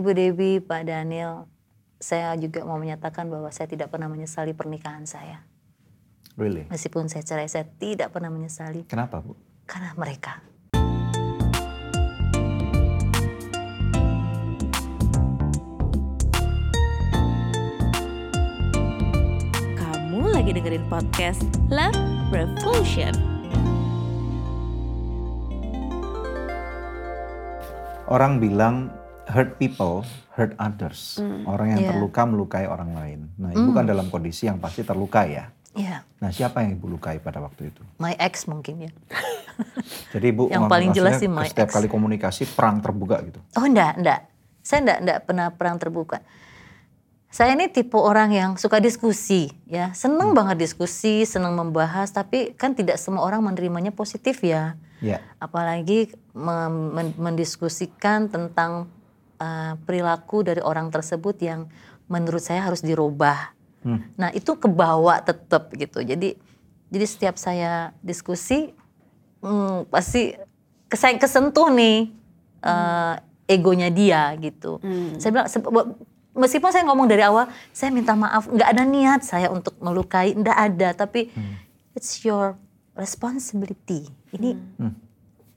Ibu Dewi, Pak Daniel, saya juga mau menyatakan bahwa saya tidak pernah menyesali pernikahan saya. Really? Meskipun saya cerai, saya tidak pernah menyesali Kenapa, Bu? karena mereka. Kamu lagi dengerin podcast Love Revolution. Orang bilang hurt people, hurt others. Orang yang Iya. terluka melukai orang lain. Nah, Ibu kan dalam kondisi yang pasti terluka ya. Ya, Nah, siapa yang Ibu lukai pada waktu itu? my ex mungkin ya. Jadi Ibu Yang paling jelas sih my setiap ex. kali komunikasi perang terbuka gitu. Oh enggak, enggak. Saya enggak, enggak pernah perang terbuka. Saya ini tipe orang yang suka diskusi ya. Seneng banget diskusi, seneng membahas. Tapi kan tidak semua orang menerimanya positif ya. Ya. Apalagi mendiskusikan tentang uh, perilaku dari orang tersebut yang menurut saya harus dirubah. Hmm. Nah itu kebawa tetap gitu. Jadi jadi setiap saya diskusi hmm, pasti ke- saya kesentuh nih eh, egonya dia gitu. Saya bilang meskipun saya ngomong dari awal saya minta maaf nggak ada niat saya untuk melukai nggak ada tapi it's your responsibility. Ini Hmm.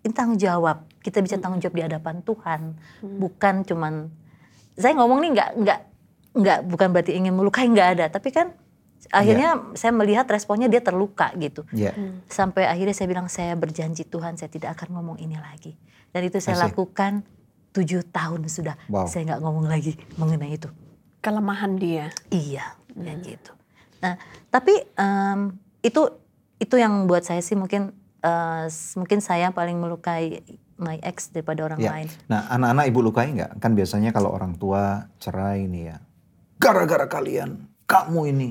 Ini tanggung jawab. Kita bisa tanggung jawab di hadapan Tuhan, bukan cuman saya ngomong nih nggak nggak nggak bukan berarti ingin melukai nggak ada, tapi kan akhirnya saya melihat responnya dia terluka gitu. Ya. Sampai akhirnya saya bilang saya berjanji Tuhan saya tidak akan ngomong ini lagi. Dan itu saya lakukan tujuh tahun sudah. Wow. Saya nggak ngomong lagi mengenai itu. Kelemahan dia. Iya, ya gitu. Nah, tapi em, itu itu yang buat saya sih mungkin s- mungkin saya paling melukai my ex daripada orang Ya. lain. Nah, anak-anak Ibu lukai nggak? Kan biasanya kalau orang tua cerai nih ya. Gara-gara kalian, kamu ini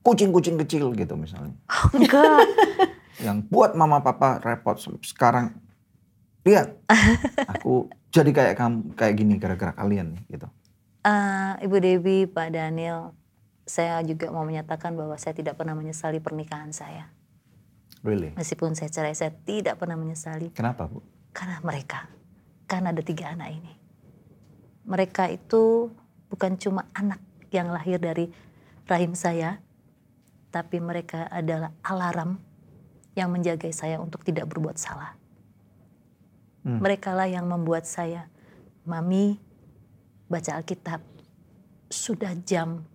kucing-kucing kecil gitu misalnya. Enggak. yang buat mama papa repot sekarang lihat aku jadi kayak kamu kayak gini gara-gara kalian nih gitu Eh, Ibu Dewi, Pak Daniel, saya juga mau menyatakan bahwa saya tidak pernah menyesali pernikahan saya. Really Meskipun saya cerai, saya tidak pernah menyesali kenapa bu karena mereka. Karena ada tiga anak ini. Mereka itu bukan cuma anak yang lahir dari rahim saya, tapi mereka adalah alarm yang menjaga saya untuk tidak berbuat salah. Hmm. Mereka lah yang membuat saya, mami, baca Alkitab. Sudah jam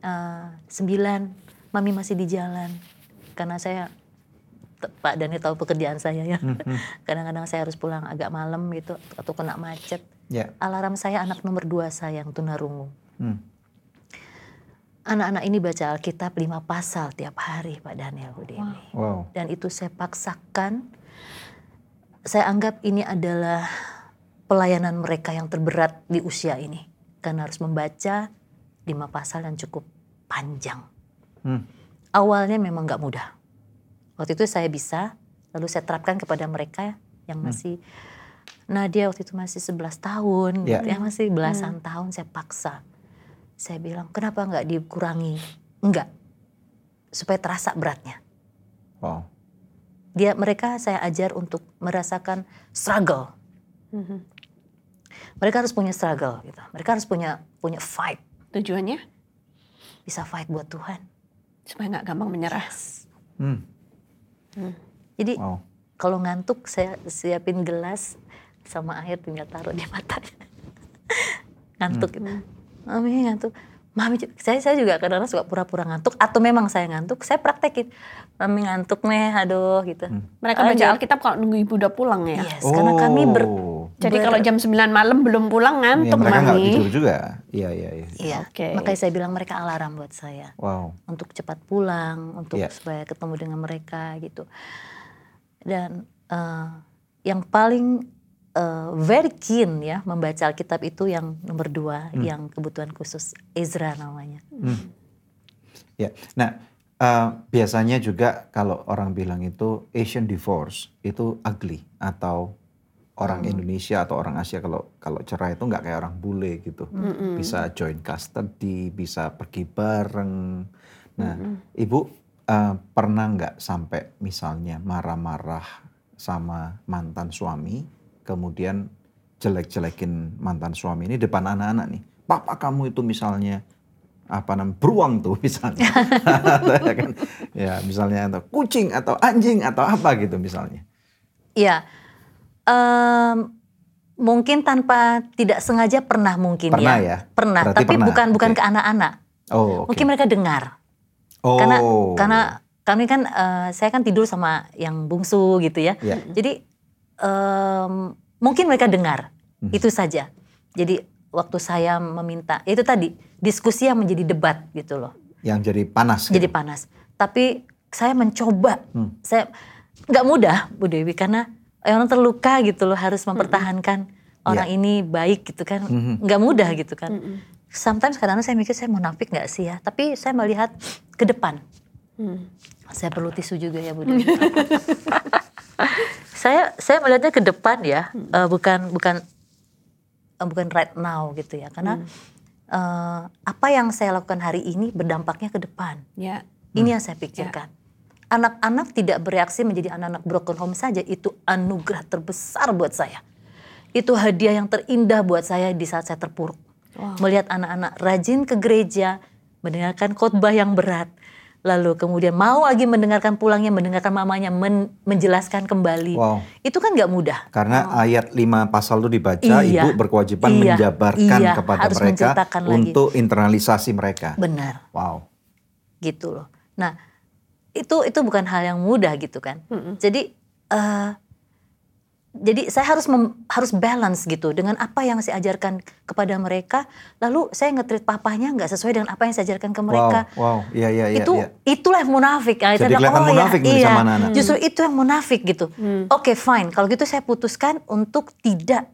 eh, 9, mami masih di jalan. Karena saya, Pak Dani tahu pekerjaan saya ya. Kadang-kadang saya harus pulang agak malam gitu, atau kena macet. ya Alarm saya anak nomor dua saya yang tunarungu. Hmm. Anak-anak ini baca Alkitab lima pasal tiap hari Pak Daniel Bu Dewi. wow Dan itu saya paksakan. Saya anggap ini adalah pelayanan mereka yang terberat di usia ini. Karena harus membaca lima pasal yang cukup panjang. Hmm. Awalnya memang nggak mudah. Waktu itu saya bisa, lalu saya terapkan kepada mereka yang masih, Nadia waktu itu masih 11 tahun, gitu ya masih belasan tahun saya paksa. Saya bilang, kenapa nggak dikurangi? Enggak, supaya terasa beratnya wow dia mereka saya ajar untuk merasakan struggle. Mereka harus punya struggle gitu. Mereka harus punya punya fight, Tujuannya bisa fight buat Tuhan. Supaya nggak gampang menyerah. hmm. Jadi wow kalau ngantuk saya siapin gelas sama air tinggal taruh di matanya. ngantuk gitu. Mami ngantuk. Mami saya saya juga kadang-kadang suka pura-pura ngantuk atau memang saya ngantuk, saya praktekin. Mami ngantuk nih, aduh gitu. Mereka baca. Alkitab kalau nunggu ibu udah pulang ya. Yes, karena kami ber, Oh. Jadi ber- kalau jam 9 malam belum pulang ya, ngantuk mereka nggak mami. tidur juga iya iya iya Iya, Oke. makanya saya bilang mereka alarm buat saya. wow untuk cepat pulang, untuk Iya. supaya ketemu dengan mereka gitu. Dan eh, yang paling eh, very keen ya membaca Alkitab itu yang nomor dua, yang kebutuhan khusus Ezra namanya. ya nah eh, biasanya juga kalau orang bilang itu Asian divorce itu ugly atau orang Indonesia atau orang Asia kalau kalau cerai itu nggak kayak orang bule gitu bisa join custody bisa pergi bareng nah ibu eh, pernah nggak sampai misalnya marah-marah sama mantan suami kemudian jelek-jelekin mantan suami ini depan anak-anak nih. Papa kamu itu misalnya apa namanya beruang tuh misalnya, ya kan? Ya misalnya atau kucing atau anjing atau apa gitu misalnya. Iya. Em, mungkin tanpa tidak sengaja pernah mungkin Pernah ya. ya? Pernah, Berarti tapi pernah, bukan bukan oke. ke anak-anak. Oh, oke. Mungkin mereka dengar. oh. Karena karena kami kan eh, saya kan tidur sama yang bungsu gitu ya. Ya. Jadi em, mungkin mereka dengar. Hmm. Itu saja. Jadi waktu saya meminta itu tadi diskusi yang menjadi debat gitu loh. yang jadi panas. gitu. Jadi panas. Tapi saya mencoba. Hmm. Saya nggak mudah Bu Dewi karena orang terluka gitu loh harus mempertahankan orang Ya. ini baik gitu kan. Mhm. Nggak mudah gitu kan. Sometimes kadang-kadang saya mikir saya munafik nggak sih ya. Tapi saya melihat ke depan. Hmm. Saya perlu tisu juga ya Bu saya saya melihatnya ke depan ya, eh, bukan bukan eh, bukan right now gitu ya. Karena eh, apa yang saya lakukan hari ini berdampaknya ke depan. Ya. Ini yang saya pikirkan. Anak-anak tidak bereaksi menjadi anak-anak broken home saja itu anugerah terbesar buat saya. Itu hadiah yang terindah buat saya di saat saya terpuruk. Melihat anak-anak rajin ke gereja, mendengarkan khotbah yang berat, lalu kemudian mau lagi mendengarkan pulangnya, mendengarkan mamanya men- menjelaskan kembali. Wow. Itu kan nggak mudah. Karena ayat 5 pasal itu dibaca, Iya. ibu berkewajiban Iya. menjabarkan Iya, kepada harus mereka menceritakan lagi. untuk internalisasi mereka. Benar. Wow. gitu loh. Nah itu itu bukan hal yang mudah gitu kan. Jadi eh, jadi saya harus mem- harus balance gitu dengan apa yang saya ajarkan kepada mereka. Lalu saya ngetrit papanya nggak sesuai dengan apa yang saya ajarkan ke mereka. Wow, wow, iya iya iya. itu iya. itulah yang munafik. Ah, Jadi saya bilang, kelihatan ya, munafik nih iya, sama anak-anak. Justru itu yang munafik gitu. Oke fine. Kalau gitu saya putuskan untuk tidak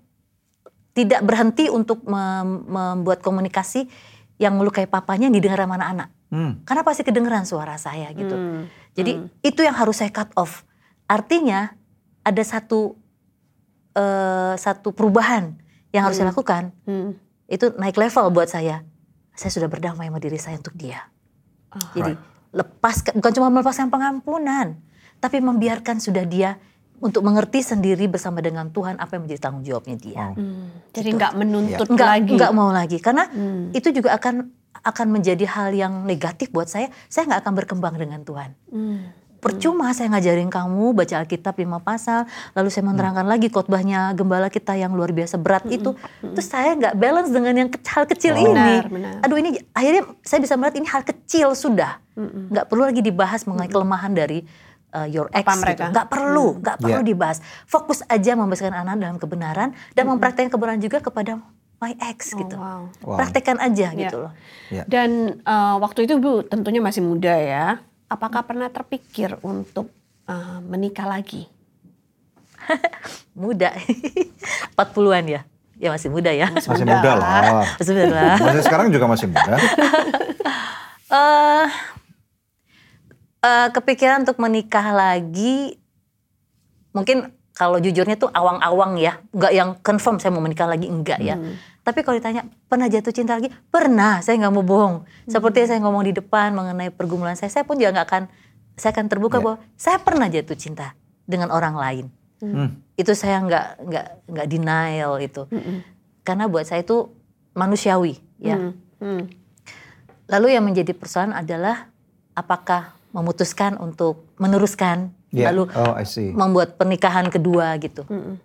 tidak berhenti untuk mem- membuat komunikasi yang melukai papanya yang didengar sama anak-anak. Hmm. Karena pasti kedengeran suara saya gitu. Hmm. Jadi itu yang harus saya cut off. Artinya ada satu eh, satu perubahan yang harus saya lakukan. Hmm. Itu naik level buat saya. Saya sudah berdamai sama diri saya untuk dia. Jadi lepas bukan cuma melepaskan pengampunan, tapi membiarkan sudah dia untuk mengerti sendiri bersama dengan Tuhan apa yang menjadi tanggung jawabnya dia. Hmm. Jadi nggak menuntut Enggak, lagi. enggak mau lagi karena Hmm. itu juga akan akan menjadi hal yang negatif buat saya. Saya nggak akan berkembang dengan Tuhan. Hmm. Percuma saya ngajarin kamu baca Alkitab lima pasal, lalu saya menerangkan lagi khotbahnya gembala kita yang luar biasa berat itu, terus saya nggak balance dengan yang hal kecil Oh. ini. Benar, benar. Aduh ini akhirnya saya bisa melihat ini hal kecil sudah, nggak perlu lagi dibahas mengenai kelemahan dari uh, your ex Apa gitu. Nggak perlu, nggak perlu Yeah. dibahas. Fokus aja membesarkan anak dalam kebenaran dan mempraktekkan kebenaran juga kepada my ex Oh, gitu. wow. Wow. Praktekkan aja Ya. gitu loh. Ya. Dan eh, waktu itu Bu tentunya masih muda ya. Apakah pernah terpikir untuk eh, menikah lagi? Muda. 40-an ya. Ya masih muda ya. Masih Muda muda lah. lah. Masih muda lah. Masih sekarang juga masih muda. eh eh, kepikiran untuk menikah lagi mungkin kalau jujurnya tuh awang-awang ya nggak yang confirm saya mau menikah lagi enggak ya tapi kalau ditanya pernah jatuh cinta lagi pernah saya nggak mau bohong seperti yang saya ngomong di depan mengenai pergumulan saya saya pun juga nggak akan saya akan terbuka Ya. bahwa saya pernah jatuh cinta dengan orang lain Hmm. itu saya nggak nggak nggak denial itu karena buat saya itu manusiawi ya Hmm. Hmm. Lalu yang menjadi persoalan adalah apakah memutuskan untuk meneruskan Ya. lalu Oh, membuat pernikahan kedua gitu. Hmm.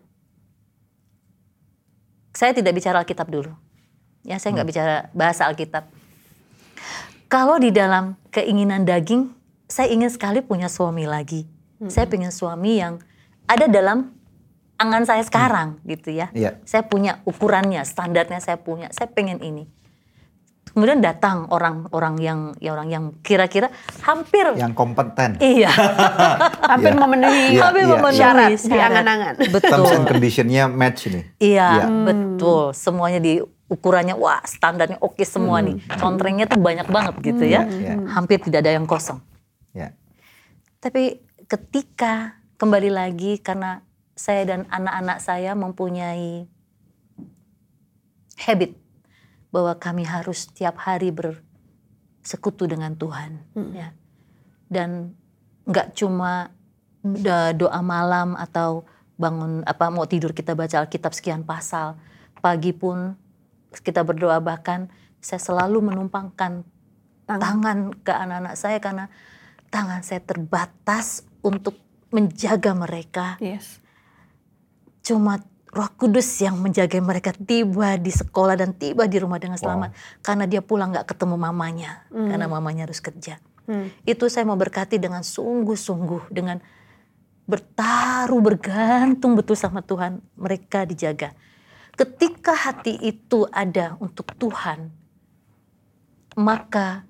Saya tidak bicara Alkitab dulu. Ya, saya nggak bicara bahasa Alkitab. Kalau di dalam keinginan daging, saya ingin sekali punya suami lagi. Saya ingin suami yang ada dalam angan saya sekarang gitu ya. Iya. Saya punya ukurannya, standarnya saya punya. Saya pengen ini. Kemudian datang orang-orang yang ya orang yang kira-kira hampir Yang kompeten. iya, Hampir Iya. memenuhi Iya, hampir iya, memenuhi syarat di syarat. angan-angan. Terms and Betul. conditionnya match ini. Iya, Iya. betul. Semuanya di ukurannya wah standarnya oke semua nih. Contrengnya tuh banyak banget gitu ya. Iya. Hampir tidak ada yang kosong. Ya. Tapi ketika kembali lagi karena saya dan anak-anak saya mempunyai habit bahwa kami harus setiap hari bersekutu dengan Tuhan, ya. Dan nggak cuma doa malam atau bangun apa mau tidur kita baca Alkitab sekian pasal. Pagi pun kita berdoa bahkan saya selalu menumpangkan tangan, tangan ke anak-anak saya karena tangan saya terbatas untuk menjaga mereka. Yes. Cuma Roh Kudus yang menjaga mereka tiba di sekolah dan tiba di rumah dengan selamat wow. karena dia pulang nggak ketemu mamanya hmm. karena mamanya harus kerja. Hmm. Itu saya mau berkati dengan sungguh-sungguh dengan bertaruh bergantung betul sama Tuhan mereka dijaga. Ketika hati itu ada untuk Tuhan, maka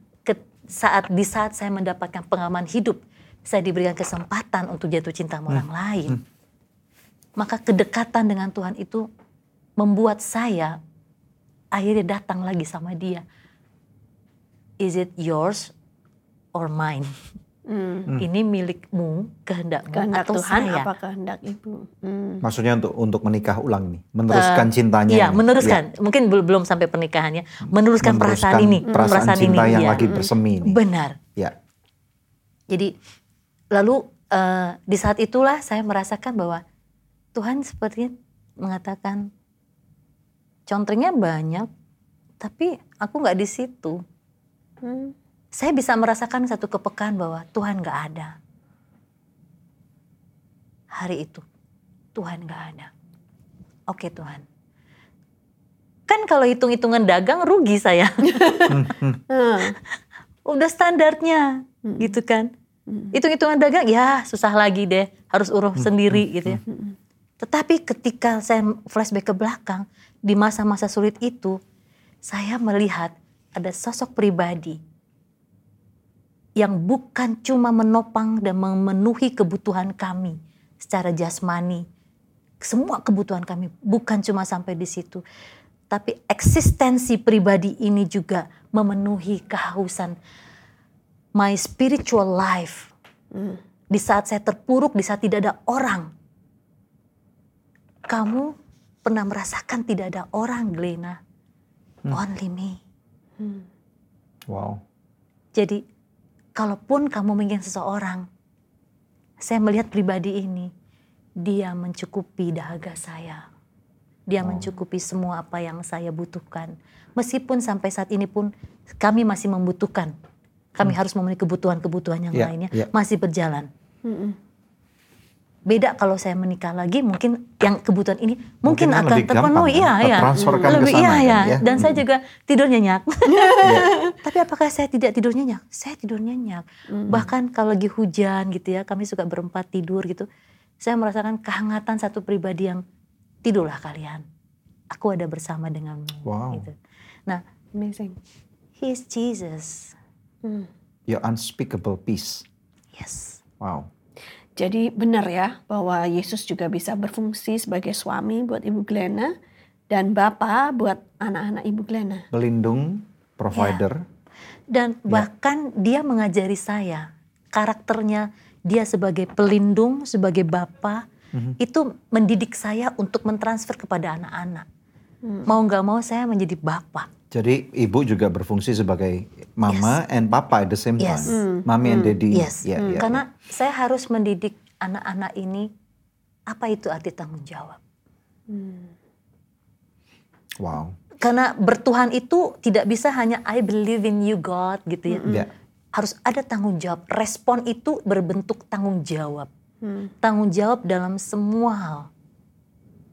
saat di saat saya mendapatkan pengalaman hidup, saya diberikan kesempatan untuk jatuh cinta sama hmm. orang lain. Hmm maka kedekatan dengan Tuhan itu membuat saya akhirnya datang lagi sama dia. Is it yours or mine? Hmm. Ini milikmu, kehendakmu kehendak atau Tuhan saya? apa kehendak ibu? Hmm. Maksudnya untuk untuk menikah ulang nih, meneruskan uh, cintanya. Iya, meneruskan. Ya. Mungkin belum sampai pernikahannya, meneruskan, meneruskan perasaan ini, perasaan, perasaan cinta ini, yang ya. lagi bersemi ini. Benar. Ya. Jadi lalu uh, di saat itulah saya merasakan bahwa Tuhan sepertinya mengatakan contrengnya banyak, tapi aku nggak di situ. Hmm. Saya bisa merasakan satu kepekaan bahwa Tuhan nggak ada. Hari itu Tuhan nggak ada. Oke Tuhan. Kan kalau hitung-hitungan dagang rugi saya. Udah standarnya hmm. gitu kan. Hmm. Hitung-hitungan dagang ya susah lagi deh. Harus urus hmm. sendiri gitu ya. Tetapi ketika saya flashback ke belakang, di masa-masa sulit itu, saya melihat ada sosok pribadi yang bukan cuma menopang dan memenuhi kebutuhan kami secara jasmani. Semua kebutuhan kami bukan cuma sampai di situ. Tapi eksistensi pribadi ini juga memenuhi kehausan my spiritual life. Hmm. Di saat saya terpuruk, di saat tidak ada orang kamu pernah merasakan tidak ada orang, Glena. Hmm. Only me. Hmm. Wow. Jadi, kalaupun kamu menginginkan seseorang, saya melihat pribadi ini, dia mencukupi dahaga saya. Dia wow. mencukupi semua apa yang saya butuhkan. Meskipun sampai saat ini pun kami masih membutuhkan. Kami hmm. harus memenuhi kebutuhan-kebutuhan yang yeah, lainnya. Yeah. Masih berjalan. Hmm beda kalau saya menikah lagi mungkin yang kebutuhan ini mungkin, mungkin akan terpenuhi. iya ya lebih iya ya. ya. Dan hmm. saya juga tidur nyenyak. Yeah. tapi apakah saya tidak tidur nyenyak? Saya tidur nyenyak. Hmm. bahkan kalau lagi hujan gitu ya kami suka berempat tidur gitu saya merasakan kehangatan satu pribadi yang tidurlah kalian. Aku ada bersama denganmu. Wow. gitu. Nah amazing. he is Jesus. Hmm. your unspeakable peace. Yes. Wow jadi benar ya bahwa Yesus juga bisa berfungsi sebagai suami buat Ibu Glena dan Bapak buat anak-anak Ibu Glena. Pelindung, provider. Ya. Dan ya. bahkan ya. dia mengajari saya karakternya dia sebagai pelindung, sebagai Bapak, mm-hmm. itu mendidik saya untuk mentransfer kepada anak-anak. Hmm. Mau nggak mau saya menjadi Bapak. Jadi ibu juga berfungsi sebagai mama yes. and papa at the same time. Yes. Mm. Mami mm. and hmm. daddy. Yes. Yeah, mm. yeah, Karena yeah. saya harus mendidik anak-anak ini apa itu arti tanggung jawab. Mm. Wow. Karena bertuhan itu tidak bisa hanya I believe in you God gitu ya. Mm. Yeah. Harus ada tanggung jawab. Respon itu berbentuk tanggung jawab. Mm. Tanggung jawab dalam semua hal.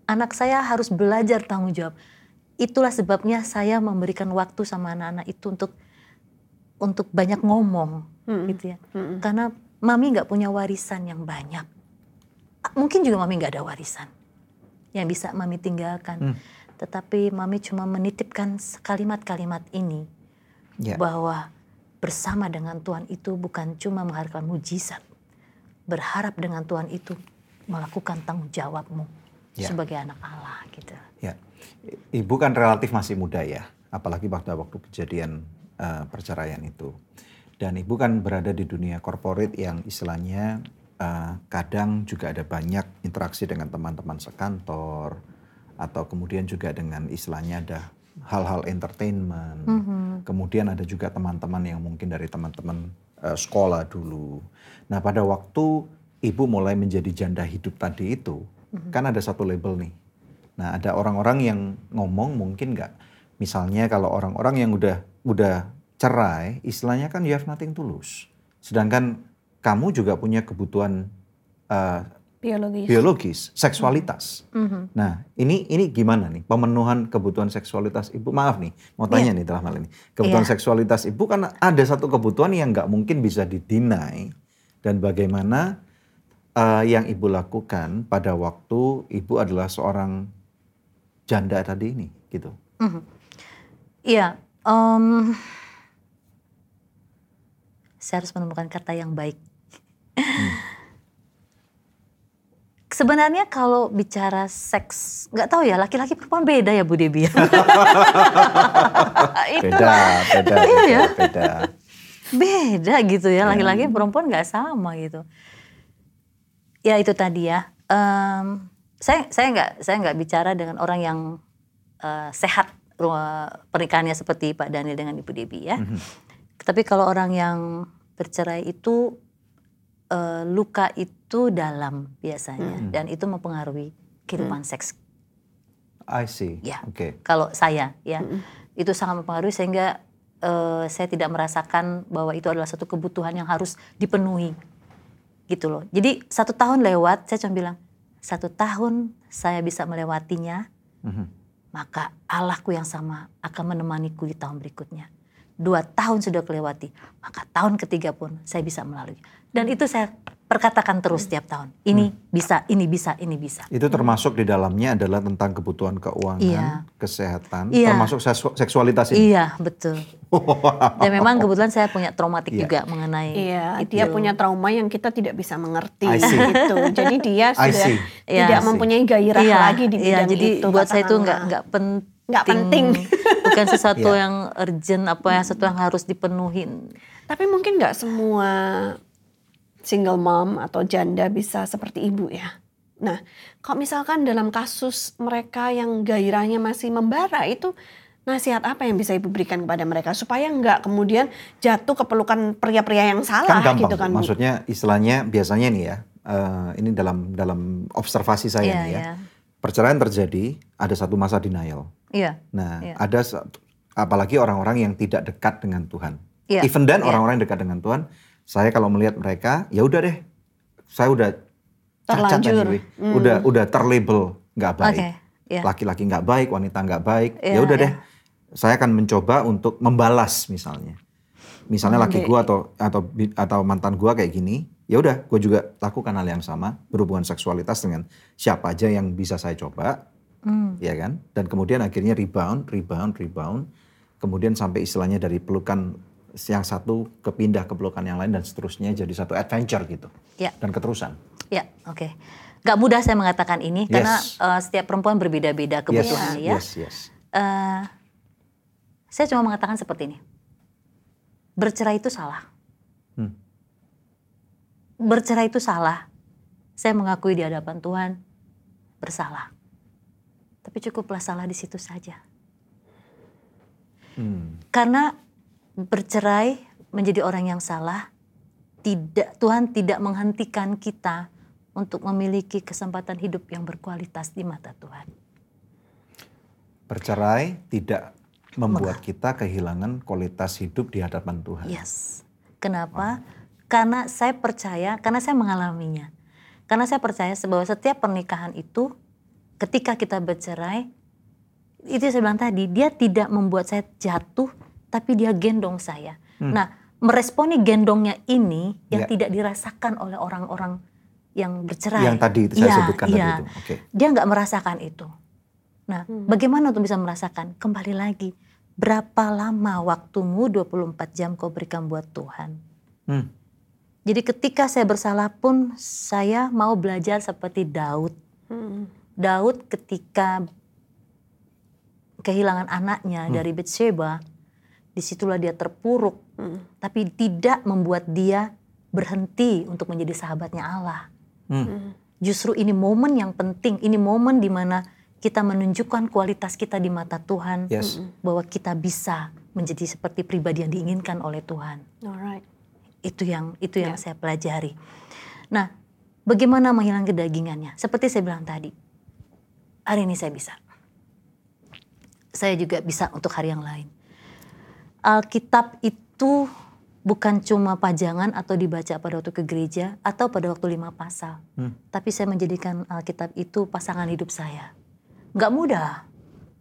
Anak saya harus belajar tanggung jawab itulah sebabnya saya memberikan waktu sama anak-anak itu untuk untuk banyak ngomong hmm. gitu ya hmm. karena mami nggak punya warisan yang banyak mungkin juga mami nggak ada warisan yang bisa mami tinggalkan hmm. tetapi mami cuma menitipkan kalimat-kalimat ini yeah. bahwa bersama dengan Tuhan itu bukan cuma mengharapkan mujizat berharap dengan Tuhan itu melakukan tanggung jawabmu yeah. sebagai anak Allah gitu ya Ibu kan relatif masih muda ya, apalagi pada waktu kejadian uh, perceraian itu. Dan ibu kan berada di dunia korporat yang istilahnya uh, kadang juga ada banyak interaksi dengan teman-teman sekantor atau kemudian juga dengan istilahnya ada hal-hal entertainment. Mm -hmm. Kemudian ada juga teman-teman yang mungkin dari teman-teman uh, sekolah dulu. Nah pada waktu ibu mulai menjadi janda hidup tadi itu, kan ada satu label nih. Nah ada orang-orang yang ngomong mungkin nggak, misalnya kalau orang-orang yang udah udah cerai, istilahnya kan you have nothing to lose. Sedangkan kamu juga punya kebutuhan uh, Biologis. biologis, seksualitas. Mhm. Nah, ini ini gimana nih pemenuhan kebutuhan seksualitas ibu? Maaf nih, mau tanya nih dalam hal ini. Kebutuhan Iya. seksualitas ibu kan ada satu kebutuhan yang nggak mungkin bisa didinai dan bagaimana eh, yang ibu lakukan pada waktu ibu adalah seorang janda tadi ini, gitu. Mhm. Iya, em, saya harus menemukan kata yang baik. Sebenarnya kalau bicara seks, nggak tahu ya laki-laki perempuan beda ya Bu Debi. ya. Beda, beda, Iya beda, ya. beda. beda gitu ya laki-laki dan perempuan nggak sama gitu. Ya itu tadi ya. Em, saya saya nggak saya nggak bicara dengan orang yang eh, sehat rumah pernikahannya seperti Pak Daniel dengan Ibu Debi ya. Tapi kalau orang yang bercerai itu eh, luka itu dalam biasanya. Dan itu mempengaruhi kehidupan seks. I see. Ya. Oke. kalau saya ya. Itu sangat mempengaruhi sehingga eh, saya tidak merasakan bahwa itu adalah satu kebutuhan yang harus dipenuhi. Gitu loh. Jadi satu tahun lewat saya cuma bilang satu tahun saya bisa melewatinya Mhm. maka Allahku yang sama akan menemaniku di tahun berikutnya dua tahun sudah kelewati maka tahun ketiga pun saya bisa melalui dan itu saya perkatakan terus setiap tahun ini bisa ini bisa ini bisa Itu termasuk di dalamnya adalah tentang kebutuhan keuangan, Iya. kesehatan, Iya. termasuk seksu- seksualitas ini. iya betul Dan memang kebetulan saya punya traumatik Iya. juga mengenai Iya, itu. dia punya trauma yang kita tidak bisa mengerti gitu. Jadi dia sudah. Iya. tidak mempunyai gairah iya, lagi di iya, bidang jadi itu. buat saya itu nggak nggak penting. Nggak penting. Bukan sesuatu Iya. yang urgent apa yang sesuatu yang harus dipenuhin. Tapi mungkin nggak semua single mom atau janda bisa seperti ibu ya. Nah, kalau misalkan dalam kasus mereka yang gairahnya masih membara itu nasihat apa yang bisa ibu berikan kepada mereka supaya nggak kemudian jatuh ke pelukan pria-pria yang salah kan gampang. gitu kan Bu? Maksudnya istilahnya biasanya nih ya, eh, ini dalam dalam observasi saya Iya, nih ya. iya. Perceraian terjadi, ada satu masa denial. Iya. Nah, Iya. ada apalagi orang-orang yang tidak dekat dengan Tuhan. Iya, Even then iya. orang-orang yang dekat dengan Tuhan, saya kalau melihat mereka, ya udah deh, saya udah cacat anyway. udah udah terlabel nggak baik. Oke. Iya. Laki-laki nggak baik, wanita nggak baik. Iya, ya udah iya. deh, saya akan mencoba untuk membalas misalnya. Misalnya laki gua atau atau atau mantan gua kayak gini, ya udah, gue juga lakukan hal yang sama, berhubungan seksualitas dengan siapa aja yang bisa saya coba, Hmm. ya kan? Dan kemudian akhirnya rebound, rebound, rebound. Kemudian sampai istilahnya dari pelukan yang satu kepindah ke pelukan yang lain dan seterusnya jadi satu adventure gitu. Ya. Dan keterusan. Ya, oke. Gak mudah saya mengatakan ini karena Yes. eh, setiap perempuan berbeda-beda Yes, kebutuhannya ya. yes, yes. Eh, saya cuma mengatakan seperti ini. Bercerai itu salah. Hmm. Bercerai itu salah. Saya mengakui di hadapan Tuhan bersalah. Tapi cukuplah salah di situ saja. Hmm. Karena bercerai menjadi orang yang salah, tidak Tuhan tidak menghentikan kita untuk memiliki kesempatan hidup yang berkualitas di mata Tuhan. Bercerai tidak membuat kita kehilangan kualitas hidup di hadapan Tuhan. Yes. Kenapa? Karena saya percaya, karena saya mengalaminya. Karena saya percaya bahwa setiap pernikahan itu ketika kita bercerai, itu yang saya bilang tadi, dia tidak membuat saya jatuh, tapi dia gendong saya. Nah, meresponi gendongnya ini yang Ya. tidak dirasakan oleh orang-orang yang bercerai. Yang tadi itu saya Iya, sebutkan iya. tadi itu. Oke. Dia nggak merasakan itu. Nah, bagaimana untuk bisa merasakan? Kembali lagi, berapa lama waktumu 24 jam kau berikan buat Tuhan? Hmm. Jadi ketika saya bersalah pun saya mau belajar seperti Daud. Hmm. Daud ketika kehilangan anaknya dari Bathsheba, di situlah dia terpuruk, tapi tidak membuat dia berhenti untuk menjadi sahabatnya Allah. Hmm. Justru ini momen yang penting, ini momen di mana kita menunjukkan kualitas kita di mata Tuhan, Yes. bahwa kita bisa menjadi seperti pribadi yang diinginkan oleh Tuhan Alright. itu yang itu yang Ya. saya pelajari. Nah, Bagaimana menghilangkan kedagingannya? Seperti saya bilang tadi, hari ini saya bisa. Saya juga bisa untuk hari yang lain. Alkitab itu bukan cuma pajangan atau dibaca pada waktu ke gereja atau pada waktu lima pasal. Hmm. Tapi saya menjadikan Alkitab itu pasangan hidup saya. Nggak mudah.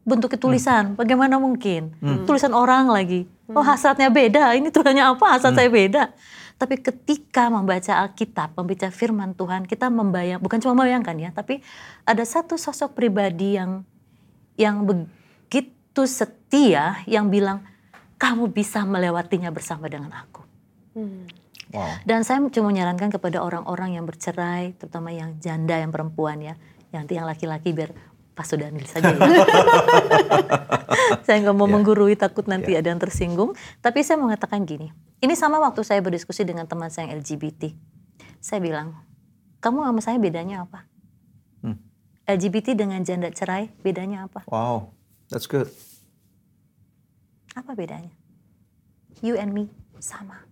Bentuknya tulisan, bagaimana mungkin? Tulisan orang lagi. Oh hasratnya beda, ini tulisannya apa? Hasrat saya beda. Tapi ketika membaca Alkitab, membaca firman Tuhan, kita membayang, bukan cuma membayangkan ya, tapi ada satu sosok pribadi yang yang begitu setia yang bilang kamu bisa melewatinya bersama dengan aku. Wow. Dan saya cuma menyarankan kepada orang-orang yang bercerai, terutama yang janda, yang perempuan ya, yang yang laki-laki biar Pak Sudanil saja ya. saya nggak mau Ya. menggurui takut nanti ada yang tersinggung. Tapi saya mau mengatakan gini, ini sama waktu saya berdiskusi dengan teman saya yang LGBT. Saya bilang, kamu sama saya bedanya apa? Hmm. LGBT dengan janda cerai bedanya apa? Wow, that's good. Apa bedanya? You and me sama.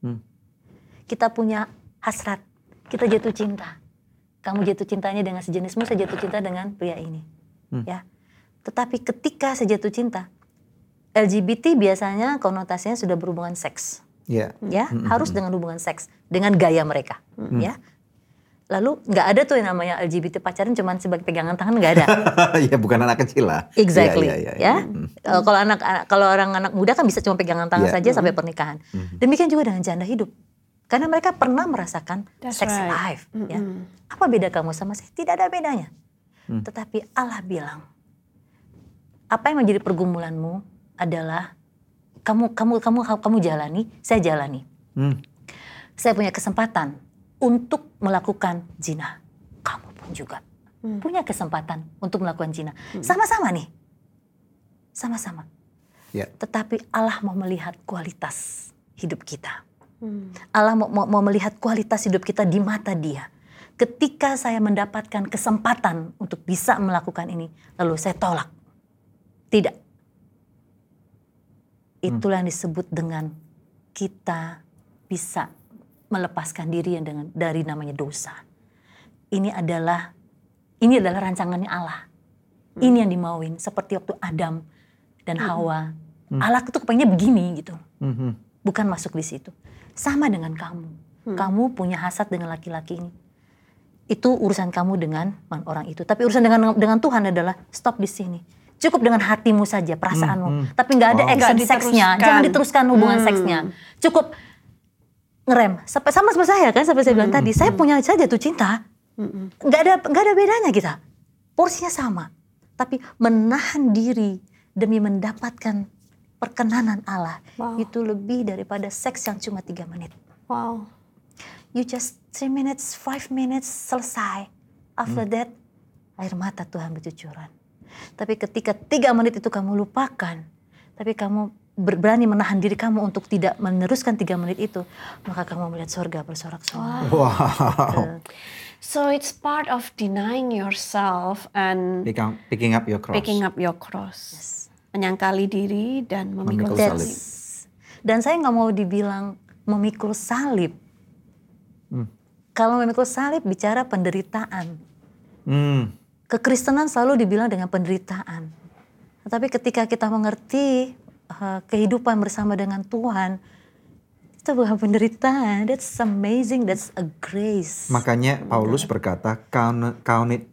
Hmm. Kita punya hasrat, kita jatuh cinta. Kamu jatuh cintanya dengan sejenismu, saya jatuh cinta dengan pria ini. Hmm. Ya. Tetapi ketika saya jatuh cinta, LGBT biasanya konotasinya sudah berhubungan seks. Ya. Ya, harus dengan hubungan seks, dengan gaya mereka. Ya. Lalu nggak ada tuh yang namanya LGBT pacaran cuman sebagai pegangan tangan nggak ada. ya bukan anak kecil lah. Exactly, Ya, ya, ya, ya. Hmm. Eh, kalau anak kalau orang anak muda kan bisa cuma pegangan tangan Iya. saja sampai pernikahan. Demikian juga dengan janda hidup. Karena mereka pernah merasakan That's sex right. life, ya. Apa beda kamu sama saya? Tidak ada bedanya. Hmm. Tetapi Allah bilang, apa yang menjadi pergumulanmu adalah kamu kamu kamu kamu jalani, saya jalani. Hmm. Saya punya kesempatan untuk melakukan zina. Kamu pun juga punya kesempatan untuk melakukan zina. Sama-sama nih. Sama-sama. Ya. Tetapi Allah mau melihat kualitas hidup kita. Hmm. Allah mau, mau, mau melihat kualitas hidup kita di mata dia. Ketika saya mendapatkan kesempatan untuk bisa melakukan ini, lalu saya tolak. Tidak. Itulah yang disebut dengan kita bisa melepaskan diri yang dengan dari namanya dosa. Ini adalah ini adalah rancangannya Allah. Ini yang dimauin seperti waktu Adam dan Hawa. Allah itu kepengennya begini gitu Mhm. bukan masuk di situ. Sama dengan kamu. Kamu punya hasad dengan laki-laki ini. Itu urusan kamu dengan orang itu. Tapi urusan dengan dengan Tuhan adalah stop di sini. Cukup dengan hatimu saja, perasaanmu. Tapi nggak ada Wow. action seksnya. Jangan diteruskan hubungan Hmm. seksnya. Cukup ngerem. Sampai sama seperti saya kan, seperti saya bilang tadi. Saya punya saya jatuh cinta. Nggak ada nggak ada bedanya kita. Porsinya sama. Tapi menahan diri demi mendapatkan perkenanan Allah Wow. itu lebih daripada seks yang cuma tiga menit. Wow. You just three minutes, five minutes selesai. After that, air mata Tuhan bercucuran. Tapi ketika tiga menit itu kamu lupakan, tapi kamu berani menahan diri kamu untuk tidak meneruskan tiga menit itu, maka kamu melihat surga bersorak-sorak. Wow. So it's part of denying yourself and picking up your cross. picking up your cross. Menyangkali diri dan memikul Memikul salib. Dan saya nggak mau dibilang memikul salib. Hmm. Kalau memikul salib bicara penderitaan. Hmm. Kekristenan selalu dibilang dengan penderitaan. Tetapi ketika kita mengerti uh, kehidupan bersama dengan Tuhan, itu bukan penderitaan. That's amazing. That's a grace. Makanya Paulus berkata count, count it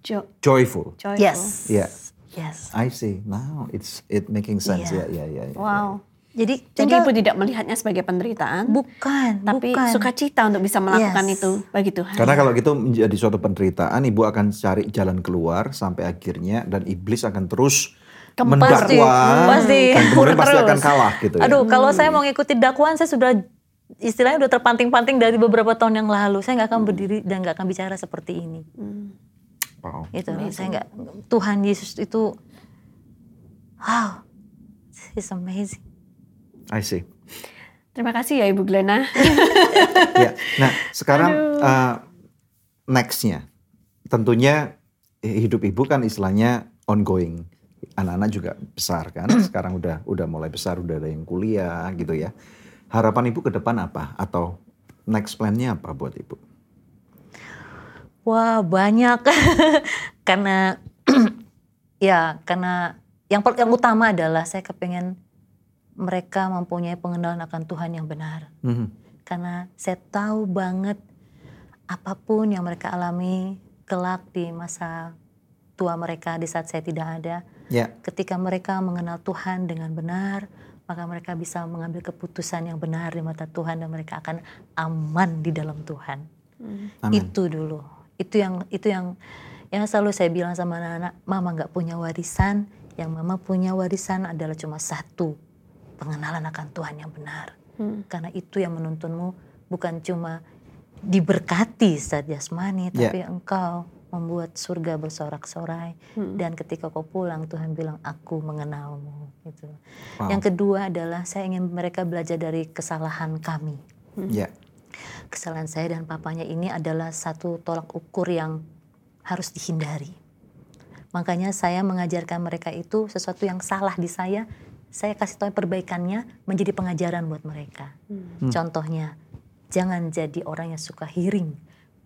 Jo- joyful. joyful. yes. Yeah. Yes. I see. Now it's it making sense. Iya. Ya, ya, ya. ya. Wow. Jadi, Jadi tinggal- ibu tidak melihatnya sebagai penderitaan, bukan, tapi bukan. sukacita untuk bisa melakukan Yes. itu bagi Tuhan. Karena kalau gitu menjadi suatu penderitaan, ibu akan cari jalan keluar sampai akhirnya dan iblis akan terus. Mendakwa Pasti. dan kemudian pasti Terus. akan kalah gitu ya. Aduh, kalau saya mau ngikuti dakwaan, saya sudah istilahnya udah terpanting-panting dari beberapa tahun yang lalu. Saya nggak akan berdiri dan nggak akan bicara seperti ini. Wow. Gitu, saya nggak. Tuhan Yesus itu, wow, it's amazing. I see. Terima kasih ya Ibu Glena. ya. Nah, sekarang uh, nextnya, tentunya hidup ibu kan istilahnya ongoing. Anak-anak juga besar kan. Sekarang udah udah mulai besar, udah ada yang kuliah gitu ya. Harapan ibu ke depan apa? Atau next plan-nya apa buat ibu? Wah banyak karena ya karena yang yang utama adalah saya kepengen mereka mempunyai pengenalan akan Tuhan yang benar. Mhm. Karena saya tahu banget apa pun yang mereka alami kelak di masa tua mereka di saat saya tidak ada. Ya, Ketika mereka mengenal Tuhan dengan benar, maka mereka bisa mengambil keputusan yang benar di mata Tuhan dan mereka akan aman di dalam Tuhan. amin. Itu dulu. Itu yang itu yang yang selalu saya bilang sama anak-anak, mama nggak punya warisan, yang mama punya warisan adalah cuma satu, pengenalan akan Tuhan yang benar. Karena itu yang menuntunmu bukan cuma diberkati saat jasmani, Ya. tapi engkau membuat surga bersorak-sorai dan ketika kau pulang Tuhan bilang aku mengenalmu gitu. Wow. Yang kedua adalah saya ingin mereka belajar dari kesalahan kami Ya, kesalahan saya dan papanya ini adalah satu tolak ukur yang harus dihindari. Makanya saya mengajarkan mereka itu sesuatu yang salah di saya, saya kasih tahu perbaikannya menjadi pengajaran buat mereka. Contohnya, jangan jadi orang yang suka hearing,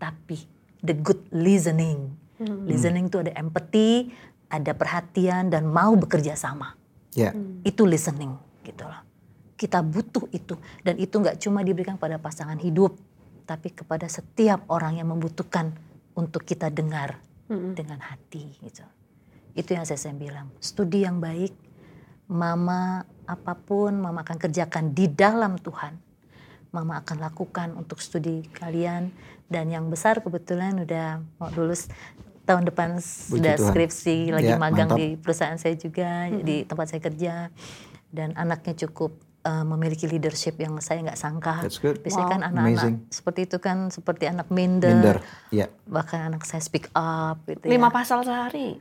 tapi the good listening. Listening itu ada empathy, ada perhatian dan mau bekerja sama ya, itu listening gitu loh. Kita butuh itu dan itu nggak cuma diberikan pada pasangan hidup, tapi kepada setiap orang yang membutuhkan untuk kita dengar dengan hati gitu. Itu yang saya, saya bilang. Studi yang baik, mama apa pun mama akan kerjakan di dalam Tuhan. Mama akan lakukan untuk studi kalian dan yang besar kebetulan udah mau lulus tahun depan sudah skripsi lagi Ya, magang mantap. di perusahaan saya juga di tempat saya kerja. Dan anaknya cukup uh, memiliki leadership yang saya nggak sangka. That's good. Biasanya Wow. kan anak-anak seperti itu kan seperti anak minder, minder. Ya, bahkan anak saya speak up gitu Lima ya. pasal sehari.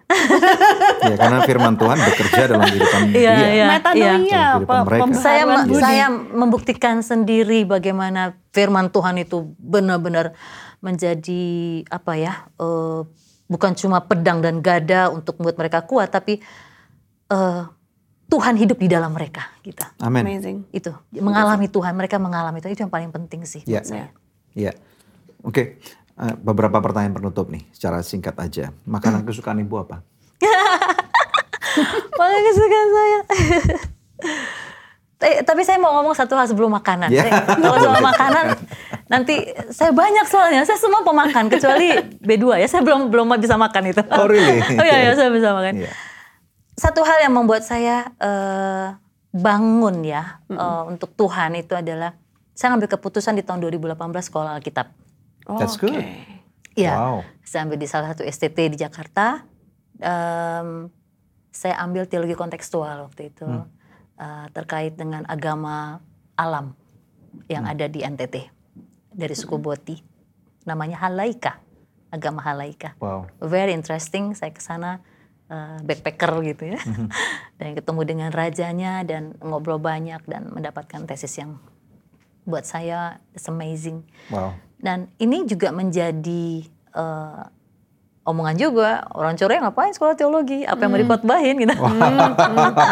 ya karena firman Tuhan bekerja dalam kehidupan Iya, dia. iya. Metanoia, pembaharuan Saya me- budi. saya membuktikan sendiri bagaimana firman Tuhan itu benar-benar menjadi apa ya? eh, bukan cuma pedang dan gada untuk membuat mereka kuat, tapi eh, Tuhan hidup di dalam mereka gitu. Amin. Amazing. Itu mengalami Tuhan, mereka mengalami itu itu yang paling penting sih Ya. buat saya. Ya, oke. Eh, beberapa pertanyaan penutup nih, secara singkat aja. Makanan kesukaan ibu apa? Paling kesukaan saya. Eh, tapi saya mau ngomong satu hal sebelum makanan. Ya. Saya- Kalau soal makanan, nanti saya banyak soalnya. Saya semua pemakan kecuali B2 ya. Saya belum belum bisa makan itu. Oh, really? oh iya, iya saya bisa makan. Iya. Satu hal yang membuat saya eh, bangun ya eh, untuk Tuhan itu adalah saya ngambil keputusan di tahun 2018 sekolah Alkitab. That's Oke. good. Iya. Wow. Saya ambil di salah satu STT di Jakarta. Em, saya ambil teologi kontekstual waktu itu eh, terkait dengan agama alam yang ada di NTT dari suku Boti. Namanya Halaika, agama Halaika. Wow. Very interesting. Saya ke sana eh, backpacker gitu ya, dan ketemu dengan rajanya dan ngobrol banyak dan mendapatkan tesis yang buat saya it's amazing. Wow. Dan ini juga menjadi eh, omongan juga orang Korea ngapain sekolah teologi? Apa yang mau dikotbahin gitu?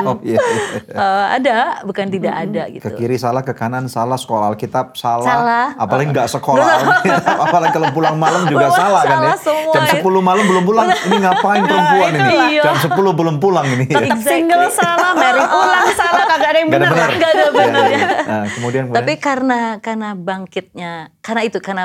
Oh, iya, iya. Eh, ada, bukan tidak ada gitu. Ke kiri salah, ke kanan salah, sekolah Alkitab salah. Salah. Apalagi nggak sekolah Alkitab, apalagi kalau pulang malam juga Wah, salah kan ya. salah semua. Jam 10 malam belum pulang, ini ngapain perempuan ini? Jam 10 belum pulang ini. ya. Tetap single salah, married ulang salah, kagak ada yang benar. Nggak ada benar ya. Nah, kemudian, Tapi karena karena bangkitnya, karena itu karena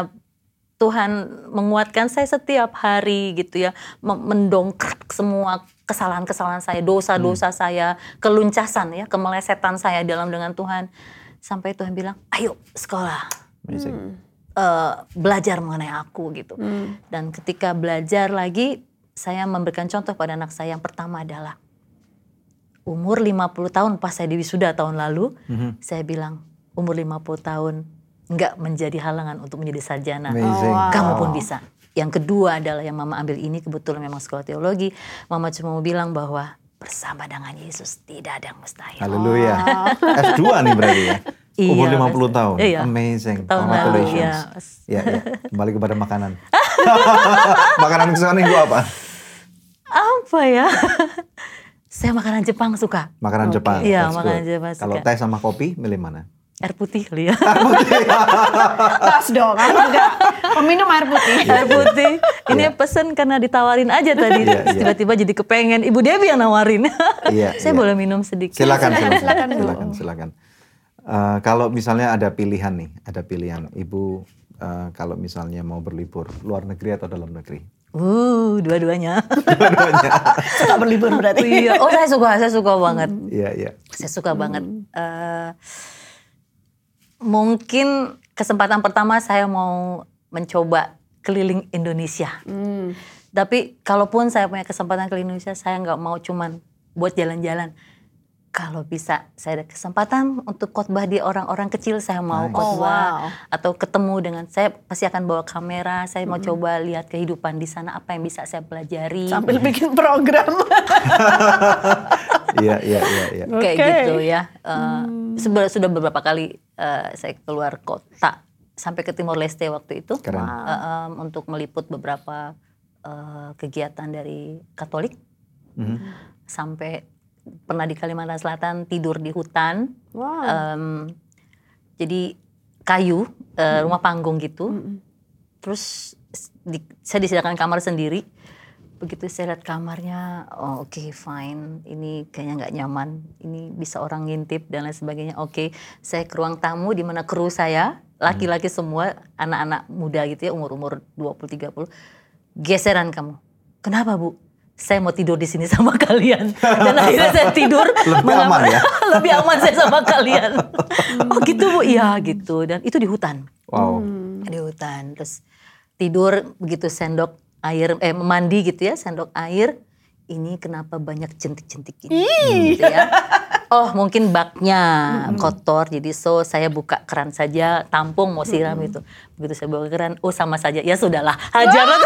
Tuhan menguatkan saya setiap hari gitu ya, mendongkrak semua kesalahan-kesalahan saya, dosa-dosa saya, keluncasan ya, kemelesetan saya dalam dengan Tuhan. Sampai Tuhan bilang, ayo sekolah, Amazing. eh, belajar mengenai aku gitu. Dan ketika belajar lagi, saya memberikan contoh pada anak saya. Yang pertama adalah umur 50 tahun pas saya di wisuda tahun lalu, saya bilang umur 50 tahun nggak menjadi halangan untuk menjadi sarjana. Amazing. wow. Kamu pun bisa. Yang kedua adalah yang mama ambil ini kebetulan memang sekolah teologi. Mama cuma mau bilang bahwa bersama dengan Yesus tidak ada yang mustahil. Haleluya. F2 nih berarti ya. Umur Iya, 50 Mas. tahun. Iya. Amazing. Tahun Congratulations. iya. Ya, ya. Kembali kepada makanan. makanan kesukaan ibu apa? Apa ya? saya makanan Jepang suka. Makanan Jepang. Iya, makanan. Jepang Kalau teh sama kopi, milih mana? Air putih kali ya. Tas dong, aku juga peminum air putih. air putih. Ini pesen karena ditawarin aja tadi. Iya, Terus iya. Tiba-tiba jadi kepengen. Ibu Debbie yang nawarin. Iya, Saya iya. boleh minum sedikit. Silakan, Silakan, silakan, silakan, silakan, silakan. Eh, kalau misalnya ada pilihan nih, ada pilihan ibu eh, kalau misalnya mau berlibur luar negeri atau dalam negeri. Uh, dua-duanya. Suka berlibur berarti. iya. Oh, saya suka, saya suka banget. Iya, iya. Saya suka banget. Eh, mungkin kesempatan pertama saya mau mencoba keliling Indonesia. Hmm. Tapi kalaupun saya punya kesempatan keliling Indonesia, saya nggak mau cuman buat jalan-jalan. Kalau bisa saya ada kesempatan untuk khotbah di orang-orang kecil, saya mau Nice. khotbah Oh, wow. atau ketemu dengan saya pasti akan bawa kamera. Saya mau coba lihat kehidupan di sana apa yang bisa saya pelajari. Sambil bikin program. Iya, iya, iya, iya. kayak gitu ya. Eh, sebe- sudah beberapa kali eh, saya keluar kota sampai ke Timor Leste waktu itu Keren. Eh, em, untuk meliput beberapa eh, kegiatan dari Katolik Mhm. sampai pernah di Kalimantan Selatan tidur di hutan. Wow. Em, jadi kayu eh, rumah panggung gitu. Terus di- saya disediakan kamar sendiri. Begitu saya lihat kamarnya, oh oke fine, ini kayaknya nggak nyaman, ini bisa orang ngintip dan lain sebagainya. Oke, saya ke ruang tamu di mana kru saya, laki-laki semua, anak-anak muda gitu ya, umur-umur 20-30. Geseran kamu. Kenapa bu? Saya mau tidur di sini sama kalian. Dan akhirnya saya tidur. Lebih aman ya? Lebih aman saya sama kalian. oh gitu bu? Iya gitu. Dan itu di hutan Wow. di hutan terus tidur begitu sendok air eh mandi gitu ya sendok air. Ini kenapa banyak jentik-jentik ini gitu ya. Oh mungkin baknya kotor jadi so saya buka keran saja tampung mau siram itu begitu saya buka keran oh sama saja. Ya sudahlah hajar.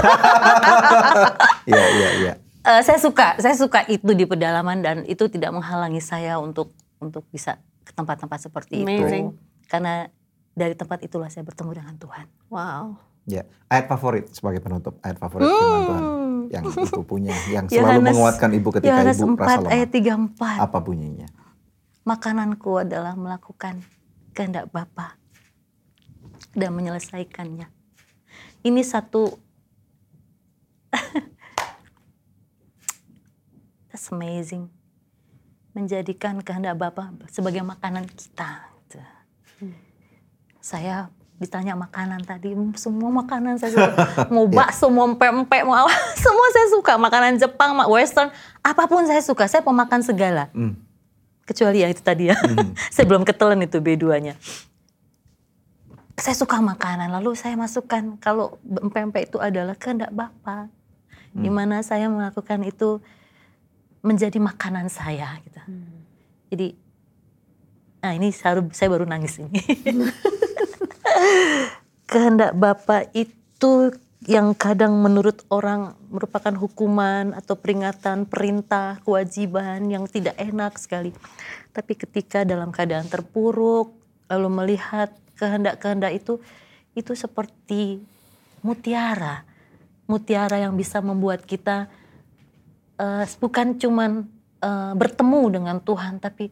Iya, iya, iya. Eh, saya suka saya suka itu di pedalaman dan itu tidak menghalangi saya untuk untuk bisa ke tempat-tempat seperti Amazing. itu karena dari tempat itulah saya bertemu dengan Tuhan. Wow. Ya, ayat favorit sebagai penutup, ayat favorit firman Tuhan yang ibu punya, yang selalu Yohanes- menguatkan ibu ketika Yohanes ibu 4 rasa lemah. ayat 34. Apa bunyinya? Makananku adalah melakukan kehendak Bapa dan menyelesaikannya. Ini satu That's amazing. Menjadikan kehendak Bapa sebagai makanan kita. gitu. Saya ditanya makanan tadi, "Hmm, semua makanan saya suka. Mau bakso, mau empek-empek, mau apa, semua saya suka. Makanan Jepang, western, apa pun saya suka. Saya pemakan segala. Hmm. Kecuali yang itu tadi ya. saya belum ketelan itu B2-nya. Saya suka makanan, lalu saya masukkan kalau empek-empek itu adalah kehendak Bapa. Di mana saya melakukan itu menjadi makanan saya gitu. Jadi nah ini saya, saya baru nangis ini. Kehendak Bapa itu yang kadang menurut orang merupakan hukuman atau peringatan, perintah, kewajiban yang tidak enak sekali. Tapi ketika dalam keadaan terpuruk, lalu melihat kehendak-kehendak itu, itu seperti mutiara. Mutiara yang bisa membuat kita eh, bukan cuman eh, bertemu dengan Tuhan, tapi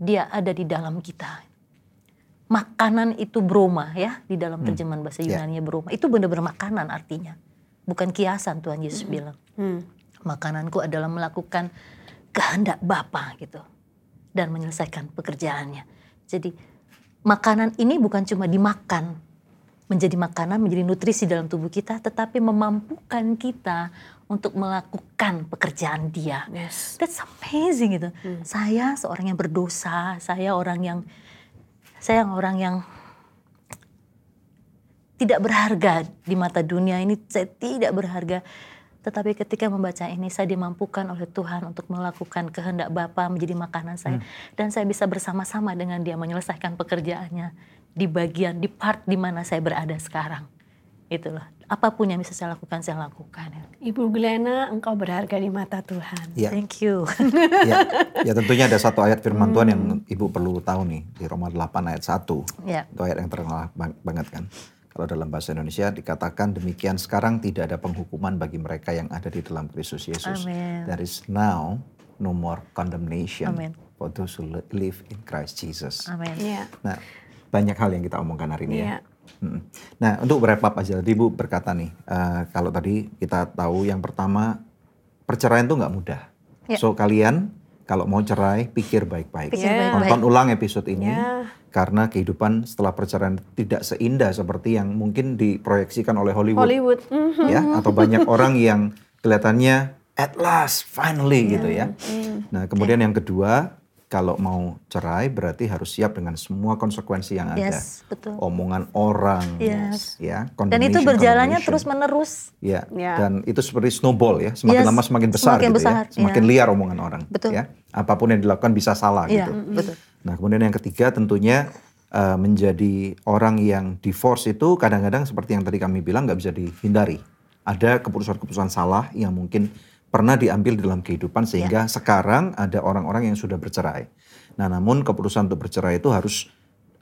dia ada di dalam kita makanan itu broma ya di dalam terjemahan bahasa Ya. Yunani broma itu benar-benar makanan artinya bukan kiasan Tuhan Yesus bilang Hmm. makananku adalah melakukan kehendak Bapa gitu dan menyelesaikan pekerjaannya jadi makanan ini bukan cuma dimakan menjadi makanan menjadi nutrisi dalam tubuh kita tetapi memampukan kita untuk melakukan pekerjaan Dia Yes. That's amazing gitu. Saya seorang yang berdosa, saya orang yang saya orang yang tidak berharga di mata dunia ini, saya tidak berharga. Tetapi ketika membaca ini saya dimampukan oleh Tuhan untuk melakukan kehendak Bapa menjadi makanan saya dan saya bisa bersama-sama dengan Dia menyelesaikan pekerjaannya di bagian di part di mana saya berada sekarang. Itulah. Apa pun yang bisa saya lakukan, saya lakukan. Ibu Glenna, engkau berharga di mata Tuhan. Ya, Thank you. ya, ya tentunya ada satu ayat firman Tuhan yang Hmm. ibu perlu tahu nih di Roma 8 ayat 1. ya. Itu ayat yang terkenal bang- banget kan. Kalau dalam bahasa Indonesia dikatakan demikian sekarang tidak ada penghukuman bagi mereka yang ada di dalam Kristus Yesus. Amin. There is now no more condemnation Amin. for those who li- live in Christ Jesus. Amin. Iya. Nah, banyak hal yang kita omongkan hari ini ya. Iya. Mm. Nah, untuk wrap up aja, tadi Ibu berkata nih, eh, kalau tadi kita tahu yang pertama perceraian itu nggak mudah. Ya. So kalian kalau mau cerai pikir baik-baik. Ya. baik-baik. Nonton ulang episode ini Ya. karena kehidupan setelah perceraian tidak seindah seperti yang mungkin diproyeksikan oleh Hollywood, Hollywood. Mhm. ya atau banyak orang yang kelihatannya at last finally gitu ya. Nah, kemudian yang kedua, kalau mau cerai berarti harus siap dengan semua konsekuensi yang ada. Yes, betul. Omongan orang, Yes. ya, Dan itu berjalannya terus menerus. Ya, Ya. dan itu seperti snowball ya, semakin Yes, lama semakin besar semakin gitu besar, ya, semakin iya. liar omongan orang, Betul. ya. Apa pun yang dilakukan bisa salah Iya, gitu. betul. Nah, kemudian yang ketiga tentunya eh, menjadi orang yang divorce itu kadang-kadang seperti yang tadi kami bilang nggak bisa dihindari. Ada keputusan-keputusan salah yang mungkin pernah diambil dalam kehidupan Iya. sehingga sekarang ada orang-orang yang sudah bercerai. Nah, namun keputusan untuk bercerai itu harus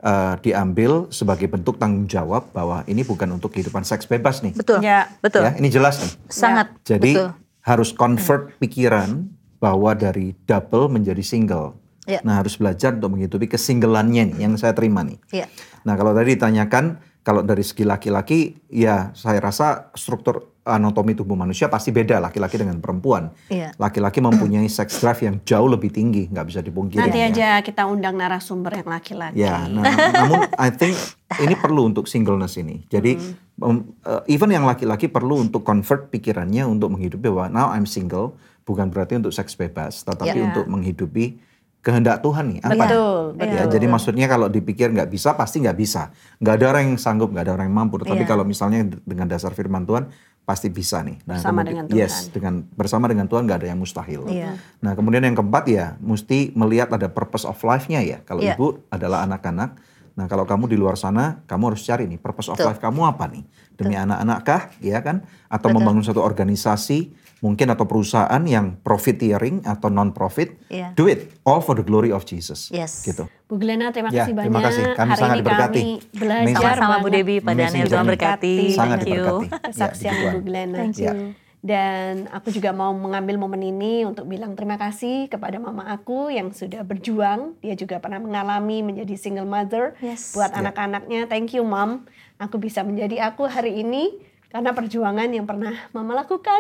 eh, diambil sebagai bentuk tanggung jawab bahwa ini bukan untuk kehidupan seks bebas nih. Betul. Ya. Betul. Ya, ini jelas nih. Sangat. Jadi betul. harus convert pikiran bahwa dari double menjadi single. Ya. Nah harus belajar untuk menghidupi kesinggelannya nih yang saya terima nih. Iya. Nah kalau tadi ditanyakan kalau dari segi laki-laki ya saya rasa struktur anatomi tubuh manusia pasti beda laki-laki dengan perempuan. Iya. Laki-laki mempunyai sex drive yang jauh lebih tinggi nggak bisa dipungkiri. Nanti ya. aja kita undang narasumber yang laki-laki. Ya, nah, namun I think ini perlu untuk singleness ini. Jadi um, uh, even yang laki-laki perlu untuk convert pikirannya untuk menghidupi bahwa now I'm single bukan berarti untuk seks bebas, tetapi Ya. untuk menghidupi kehendak Tuhan nih. Apa? Betul, Ya, betul. jadi maksudnya kalau dipikir nggak bisa pasti nggak bisa. Nggak ada orang yang sanggup, nggak ada orang yang mampu. Tetapi Iya. kalau misalnya dengan dasar firman Tuhan pasti bisa nih. Bersama kemudian- dengan Tuhan. Yes, dengan bersama dengan Tuhan nggak ada yang mustahil. Iya. Nah kemudian yang keempat ya mesti melihat ada purpose of life-nya ya. Kalau Iya. ibu adalah anak-anak, nah kalau kamu di luar sana kamu harus cari nih purpose of Betul. life kamu apa nih? Demi anak-anak kah, ya kan? Atau Betul. membangun satu organisasi mungkin atau perusahaan yang profiteering atau non profit, Iya. do it all for the glory of Jesus. Yes. Gitu. Bu Glena terima Ya, kasih banyak. terima kasih. Kami Hari sangat ini diberkati. kami belajar Amazing. Sama-sama Bu Amazing Daniel, Tuhan berkati. Sangat Thank you. diberkati. Ya, kesaksian puji Bu. Glena. Thank Ya. you. Dan aku juga mau mengambil momen ini untuk bilang terima kasih kepada mama aku yang sudah berjuang. Dia juga pernah mengalami menjadi single mother Yes. buat Ya. anak-anaknya. Thank you, Mom. Aku bisa menjadi aku hari ini karena perjuangan yang pernah Mama lakukan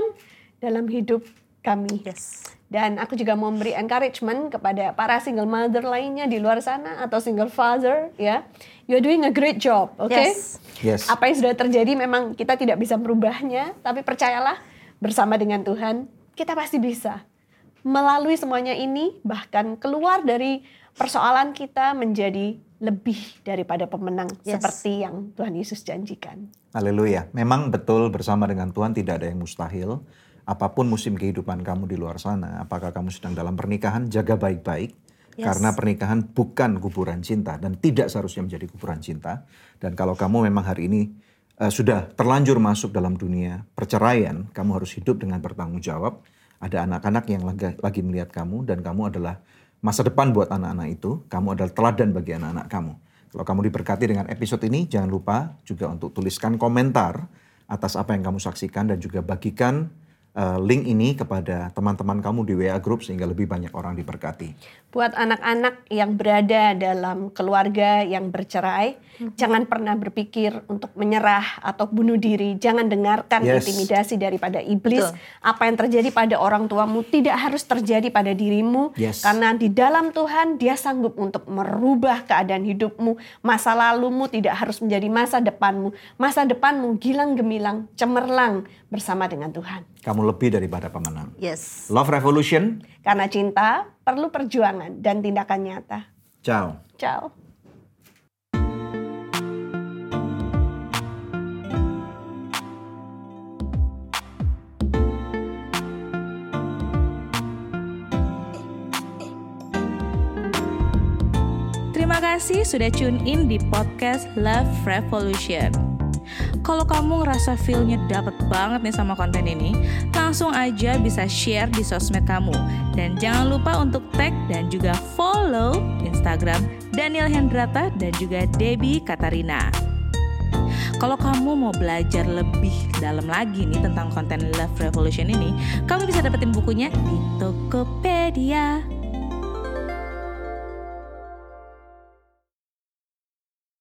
dalam hidup kami. Yes. Dan aku juga mau memberi encouragement kepada para single mother lainnya di luar sana atau single father ya. You're doing a great job, oke? Yes. Yes. Apa yang sudah terjadi memang kita tidak bisa merubahnya, tapi percayalah bersama dengan Tuhan kita pasti bisa. Melalui semuanya ini bahkan keluar dari persoalan kita menjadi lebih daripada pemenang Yes. seperti yang Tuhan Yesus janjikan. Haleluya. Memang betul bersama dengan Tuhan tidak ada yang mustahil. Apa pun musim kehidupan kamu di luar sana, apakah kamu sedang dalam pernikahan, jaga baik-baik. Yes. Karena pernikahan bukan kuburan cinta dan tidak seharusnya menjadi kuburan cinta. Dan kalau kamu memang hari ini eh, sudah terlanjur masuk dalam dunia perceraian, kamu harus hidup dengan bertanggung jawab. Ada anak-anak yang lagi, lagi melihat kamu dan kamu adalah masa depan buat anak-anak itu. Kamu adalah teladan bagi anak-anak kamu. Kalau kamu diberkati dengan episode ini, jangan lupa juga untuk tuliskan komentar atas apa yang kamu saksikan dan juga bagikan link ini kepada teman-teman kamu di WA Group sehingga lebih banyak orang diberkati. Buat anak-anak yang berada dalam keluarga yang bercerai, jangan pernah berpikir untuk menyerah atau bunuh diri. Jangan dengarkan Yes. intimidasi daripada iblis. Betul. Apa yang terjadi pada orang tuamu tidak harus terjadi pada dirimu. Yes. Karena di dalam Tuhan dia sanggup untuk merubah keadaan hidupmu. Masa lalumu tidak harus menjadi masa depanmu. Masa depanmu gilang gemilang, cemerlang bersama dengan Tuhan. Kamu lebih daripada pemenang. Yes. Love Revolution, Karena cinta perlu perjuangan dan tindakan nyata. ciao. Ciao. Terima kasih sudah tune in di podcast Love Revolution. Kalau kamu ngerasa feel-nya dapet banget nih sama konten ini, langsung aja bisa share di sosmed kamu. Dan jangan lupa untuk tag dan juga follow Instagram Daniel Hendrata dan juga Debbie Katarina. Kalau kamu mau belajar lebih dalam lagi nih tentang konten Love Revolution ini, kamu bisa dapetin bukunya di Tokopedia.